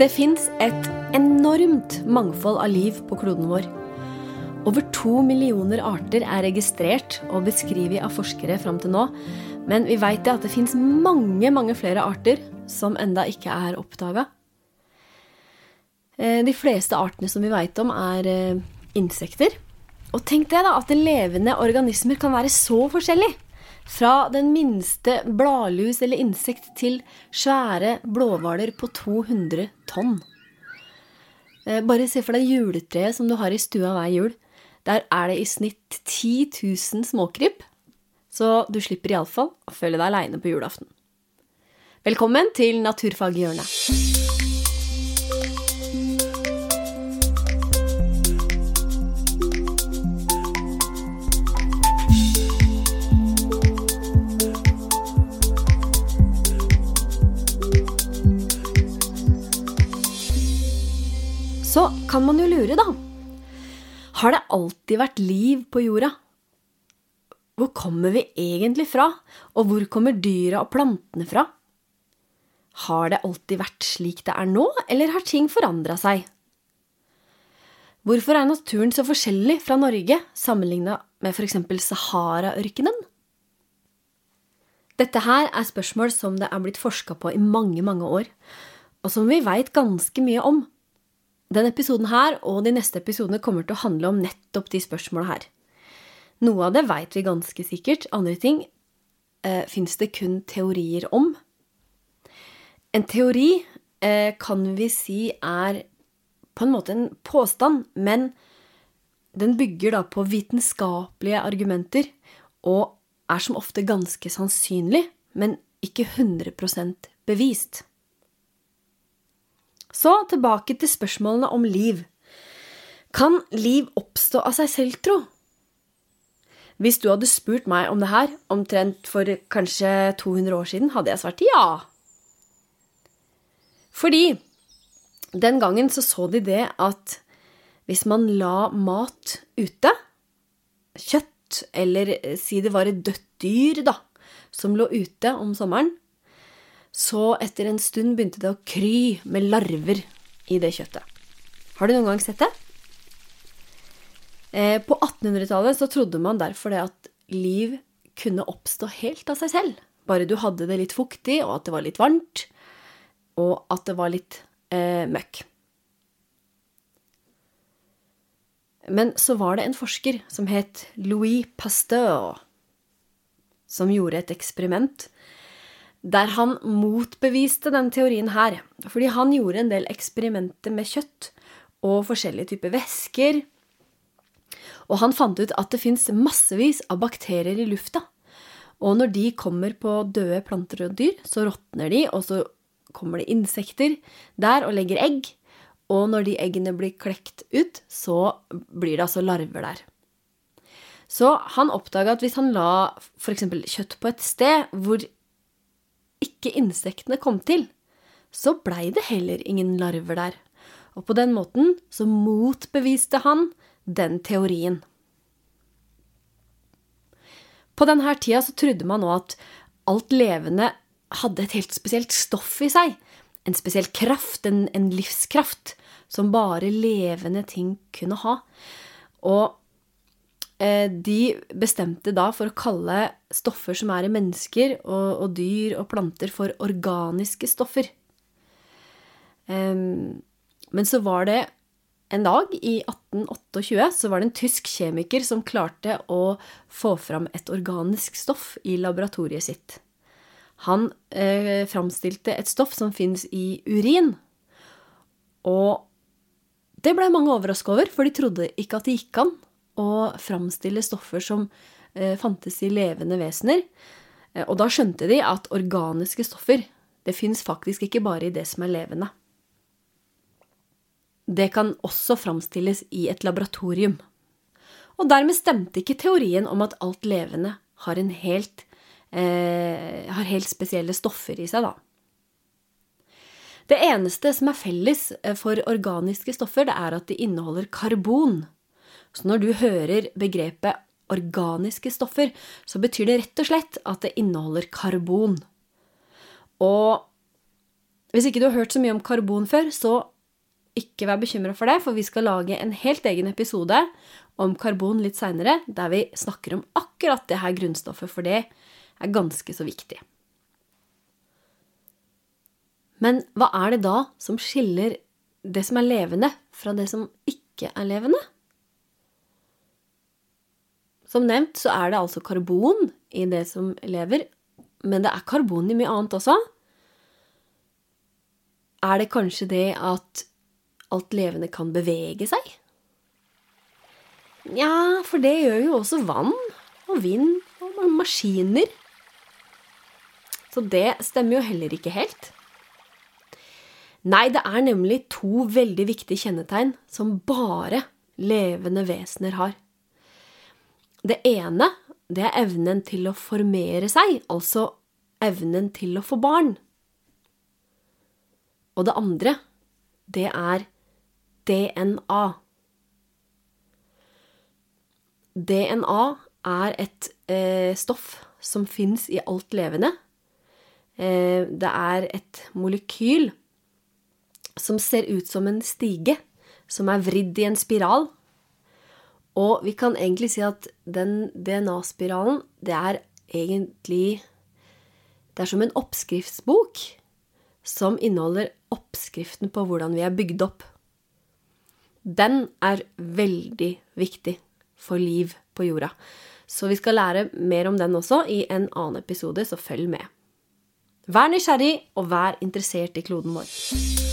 Det fins et enormt mangfold av liv på kloden vår. Over to millioner arter er registrert og beskrevet av forskere fram til nå, men vi veit at det fins mange, mange flere arter som enda ikke er oppdaga. Eh, de fleste artene som vi veit om, er eh, insekter. Og tenk det, da, at levende organismer kan være så forskjellige. Fra den minste bladlus eller insekt til svære blåhvaler på 200 tonn. Eh, bare se for deg juletreet som du har i stua hver jul. Der er det i snitt 10 000 småkryp. Så du slipper iallfall å føle deg aleine på julaften. Velkommen til Naturfaghjørnet. Kan man jo lure, da. Har det alltid vært liv på jorda? Hvor kommer vi egentlig fra, og hvor kommer dyra og plantene fra? Har det alltid vært slik det er nå, eller har ting forandra seg? Hvorfor er naturen så forskjellig fra Norge sammenligna med f.eks. Sahara-ørkenen? Dette her er spørsmål som det er blitt forska på i mange, mange år, og som vi veit ganske mye om. Denne episoden her og de neste episodene kommer til å handle om nettopp de spørsmåla her. Noe av det veit vi ganske sikkert, andre ting eh, fins det kun teorier om. En teori eh, kan vi si er på en måte en påstand, men den bygger da på vitenskapelige argumenter og er som ofte ganske sannsynlig, men ikke 100% bevist. Så tilbake til spørsmålene om liv. Kan liv oppstå av seg selv, tro? Hvis du hadde spurt meg om det her omtrent for kanskje 200 år siden, hadde jeg svart ja. Fordi den gangen så så de det at hvis man la mat ute, kjøtt, eller si det var et dødt dyr, da, som lå ute om sommeren, så etter en stund begynte det å kry med larver i det kjøttet. Har du noen gang sett det? Eh, på 1800-tallet så trodde man derfor det at liv kunne oppstå helt av seg selv. Bare du hadde det litt fuktig, og at det var litt varmt, og at det var litt eh, møkk. Men så var det en forsker som het Louis Pasteur, som gjorde et eksperiment der han motbeviste den teorien her. Fordi han gjorde en del eksperimenter med kjøtt og forskjellige typer væsker. Og han fant ut at det fins massevis av bakterier i lufta. Og når de kommer på døde planter og dyr, så råtner de, og så kommer det insekter der og legger egg. Og når de eggene blir klekt ut, så blir det altså larver der. Så han oppdaga at hvis han la f.eks. kjøtt på et sted hvor ikke insektene kom til, så blei det heller ingen larver der. Og på den måten så motbeviste han den teorien. På denne tida så trodde man nå at alt levende hadde et helt spesielt stoff i seg. En spesiell kraft, en, en livskraft, som bare levende ting kunne ha. Og de bestemte da for å kalle stoffer som er i mennesker og, og dyr og planter, for organiske stoffer. Men så var det en dag i 1828 så var det en tysk kjemiker som klarte å få fram et organisk stoff i laboratoriet sitt. Han eh, framstilte et stoff som finnes i urin. Og det ble mange overraska over, for de trodde ikke at det gikk an å framstille stoffer som eh, fantes i levende vesener. Eh, og da skjønte de at organiske stoffer det fins faktisk ikke bare i det som er levende. Det kan også framstilles i et laboratorium. Og dermed stemte ikke teorien om at alt levende har, helt, eh, har helt spesielle stoffer i seg, da. Det eneste som er felles eh, for organiske stoffer, det er at de inneholder karbon. Så når du hører begrepet organiske stoffer, så betyr det rett og slett at det inneholder karbon. Og Hvis ikke du har hørt så mye om karbon før, så ikke vær bekymra for det, for vi skal lage en helt egen episode om karbon litt seinere, der vi snakker om akkurat det her grunnstoffet, for det er ganske så viktig. Men hva er det da som skiller det som er levende, fra det som ikke er levende? Som nevnt så er det altså karbon i det som lever, men det er karbon i mye annet også. Er det kanskje det at alt levende kan bevege seg? Nja, for det gjør jo også vann og vind og maskiner. Så det stemmer jo heller ikke helt. Nei, det er nemlig to veldig viktige kjennetegn som bare levende vesener har. Det ene, det er evnen til å formere seg, altså evnen til å få barn. Og det andre, det er DNA. DNA er et eh, stoff som fins i alt levende. Eh, det er et molekyl som ser ut som en stige, som er vridd i en spiral. Og vi kan egentlig si at den DNA-spiralen, det er egentlig Det er som en oppskriftsbok som inneholder oppskriften på hvordan vi er bygd opp. Den er veldig viktig for liv på jorda. Så vi skal lære mer om den også i en annen episode, så følg med. Vær nysgjerrig, og vær interessert i kloden vår.